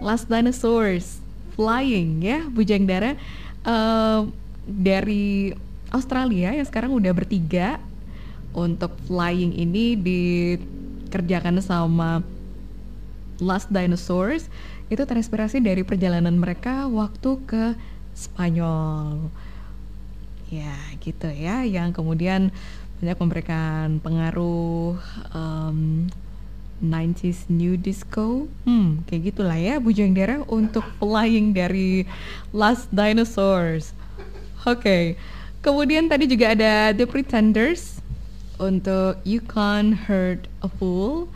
Last Dinosaurs. Flying ya Bujang Dara uh, dari Australia yang sekarang udah bertiga untuk Flying ini dikerjakan sama Last Dinosaurs. Itu terinspirasi dari perjalanan mereka waktu ke Spanyol. Ya, gitu ya, yang kemudian banyak memberikan pengaruh um, 90s new disco. Hmm, kayak gitulah ya Bujang Dera untuk flying dari Last Dinosaurs. Oke. Okay. Kemudian tadi juga ada The Pretenders untuk You Can't Hurt a Fool.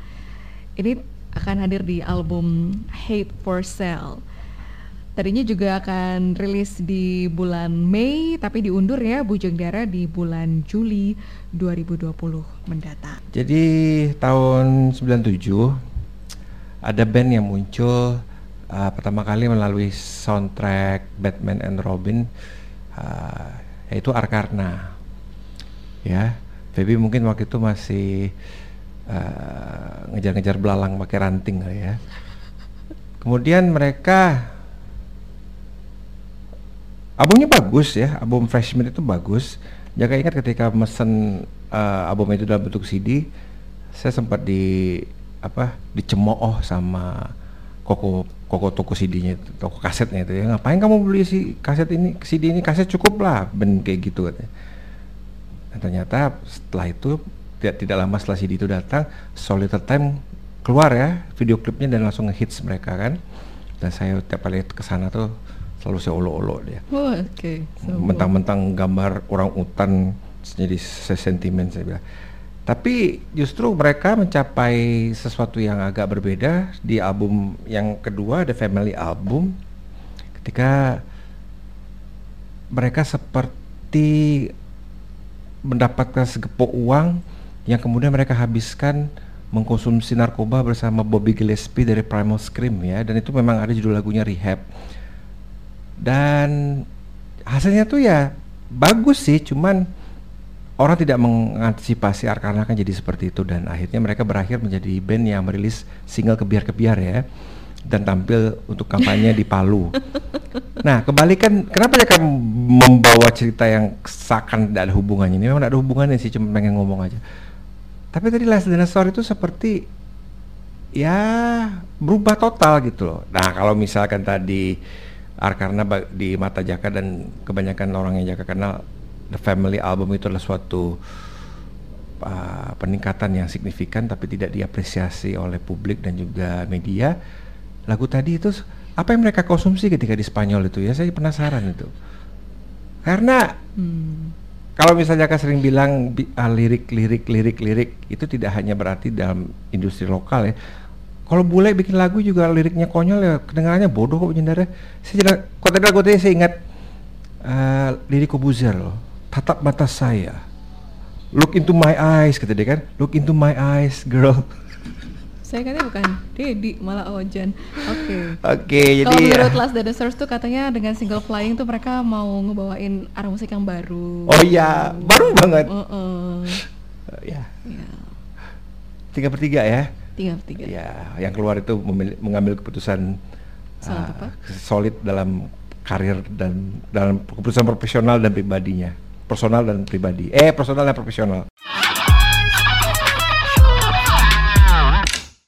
Ini akan hadir di album Hate for Sale. Tadinya juga akan rilis di bulan Mei tapi diundur ya Bujang Dara di bulan Juli 2020 mendatang. Jadi tahun 97 ada band yang muncul uh, pertama kali melalui soundtrack Batman and Robin uh, yaitu Arkarna. Ya, Feby mungkin waktu itu masih Eh, ngejar-ngejar uh, belalang pakai ranting kali ya. Kemudian mereka albumnya bagus ya, album Freshman itu bagus. Jaga ingat ketika mesen uh, album itu dalam bentuk CD, saya sempat di apa dicemooh sama koko koko toko CD-nya, toko kasetnya itu ya. Ngapain kamu beli si kaset ini, CD ini kaset cukup lah, ben kayak gitu katanya. Dan ternyata setelah itu tidak tidak lama setelah CD itu datang Solid Time keluar ya video klipnya dan langsung ngehits mereka kan dan saya tiap kali ke sana tuh selalu saya olo-olo dia. Oh, Oke. Okay. So, Mentang-mentang gambar orang utan jadi sentimen saya bilang. Tapi justru mereka mencapai sesuatu yang agak berbeda di album yang kedua The Family Album ketika mereka seperti mendapatkan segepok uang yang kemudian mereka habiskan mengkonsumsi narkoba bersama Bobby Gillespie dari Primal Scream ya dan itu memang ada judul lagunya Rehab dan hasilnya tuh ya bagus sih cuman orang tidak mengantisipasi Arkana kan jadi seperti itu dan akhirnya mereka berakhir menjadi band yang merilis single kebiar-kebiar ya dan tampil untuk kampanye di Palu. Nah, kebalikan kenapa mereka membawa cerita yang seakan tidak ada hubungannya? Ini memang tidak ada hubungannya sih, cuma pengen ngomong aja. Tapi tadi Last Dinosaur itu seperti ya berubah total gitu loh. Nah kalau misalkan tadi Arkarna di mata Jaka dan kebanyakan orang yang Jaka kenal The Family Album itu adalah suatu uh, peningkatan yang signifikan tapi tidak diapresiasi oleh publik dan juga media. Lagu tadi itu apa yang mereka konsumsi ketika di Spanyol itu ya saya penasaran itu. Karena hmm kalau misalnya kan sering bilang uh, lirik lirik lirik lirik itu tidak hanya berarti dalam industri lokal ya kalau bule bikin lagu juga liriknya konyol ya kedengarannya bodoh kok penyendarnya saya jadi kota lagu tadi saya ingat uh, lirik Kobuzer loh. Tatap mata saya. Look into my eyes kata dia kan. Look into my eyes girl. Saya katanya bukan Dedi malah Ojan. Oke. Okay. oke okay, jadi kalau menurut Last Dinosaurs tuh katanya dengan single Flying tuh mereka mau ngebawain arah musik yang baru. Oh iya baru banget. Uh -uh. Uh, ya. Yeah. tiga per tiga ya tiga tiga. Ya yang keluar itu mengambil keputusan uh, solid dalam karir dan dalam keputusan profesional dan pribadinya. Personal dan pribadi. Eh personal dan profesional